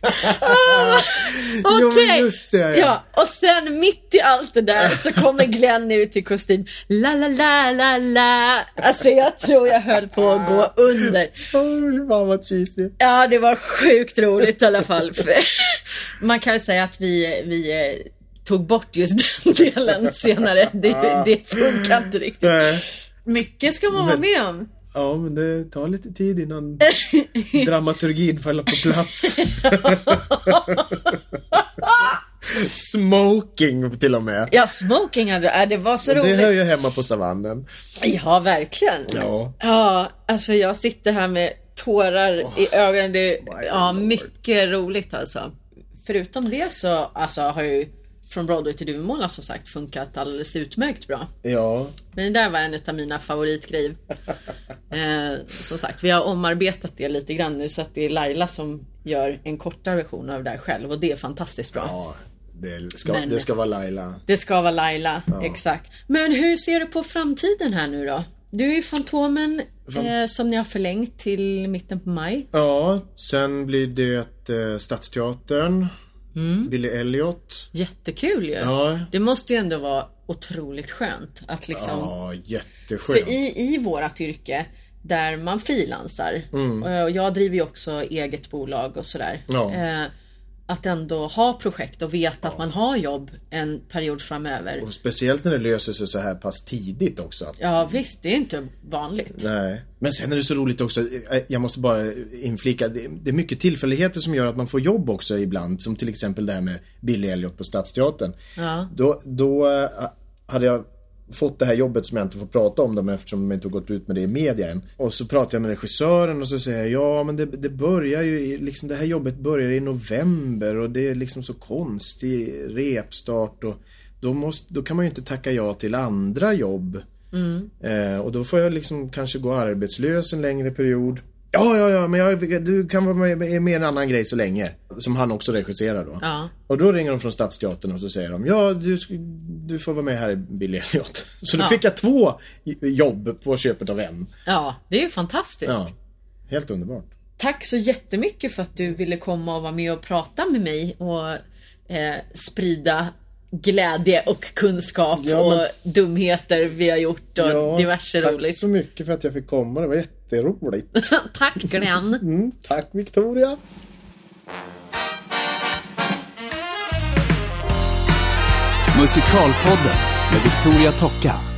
Okej. Ja, just det, ja. Och sen mitt i allt det där så kommer Glenn ut i kostym. La la la la la. Alltså jag tror jag höll på att gå under. Oj, fan vad cheesy. Ja, det var sjukt roligt i alla fall. Man kan ju säga att vi, vi eh, tog bort just den delen senare. Det, det funkar inte riktigt. Mycket ska man vara med om. Ja, men det tar lite tid innan dramaturgin faller på plats. Smoking till och med. Ja, smoking hade det var så Det roligt. hör ju hemma på savannen. Ja, verkligen. Ja. Ja, alltså jag sitter här med tårar i ögonen. Det, ja, mycket roligt alltså. Förutom det så alltså, har ju från Broadway till Duvemåla som sagt funkat alldeles utmärkt bra. Ja. Men det där var en av mina favoritgrejer. Eh, som sagt, vi har omarbetat det lite grann nu så att det är Laila som gör en kortare version av det där själv och det är fantastiskt bra. Ja, det ska, Men- det ska vara Laila. Det ska vara Laila, exakt. Men hur ser du på framtiden här nu då? Du är ju Fantomen eh, som ni har förlängt till mitten på maj. Ja, sen blir det eh, Stadsteatern. Billy Elliot. Jättekul ju. Ja. Det måste ju ändå vara otroligt skönt att liksom Ja, jätteskönt. För i, i vårat yrke där man frilansar Mm. och jag driver ju också eget bolag och sådär. Ja. Eh, att ändå ha projekt och veta att man har jobb en period framöver. Och speciellt när det löser sig så här pass tidigt också. Att, Ja visst, det är inte vanligt. Nej. Men sen är det så roligt också, eh, jag måste bara inflika, det det är mycket tillfälligheter som gör att man får jobb också ibland. Som till exempel det här med Billy Elliot på Stadsteatern. Ja. Då, då eh, hade jag fått det här jobbet som jag inte får prata om dem eftersom de inte har gått ut med det i media än. Och så pratar jag med regissören och så säger jag ja men det, det börjar ju, i- liksom det här jobbet börjar i november och det är liksom så konstig repstart och då, måste, då kan man ju inte tacka ja till andra jobb. Eh, och då får jag liksom kanske gå arbetslös en längre period. Ja, ja, ja, men jag, du kan vara med, med, med en annan grej så länge. Som han också regisserar då. Ja. Och då ringer de från Stadsteatern och så säger de Ja, du, du får vara med här i Billy Elliot. Så då Ja. fick jag två jobb på köpet av en. ja, det är ju fantastiskt. Ja, helt underbart. Tack så jättemycket för att du ville komma och vara med och prata med mig och eh, sprida glädje och kunskap Ja, men- och dumheter vi har gjort och diverse tack roligt. så mycket för att jag fick komma. Det var jätte, jätteroligt. Tack Glenn. Mm, tack Victoria. Musikalpodden med Victoria Tocka.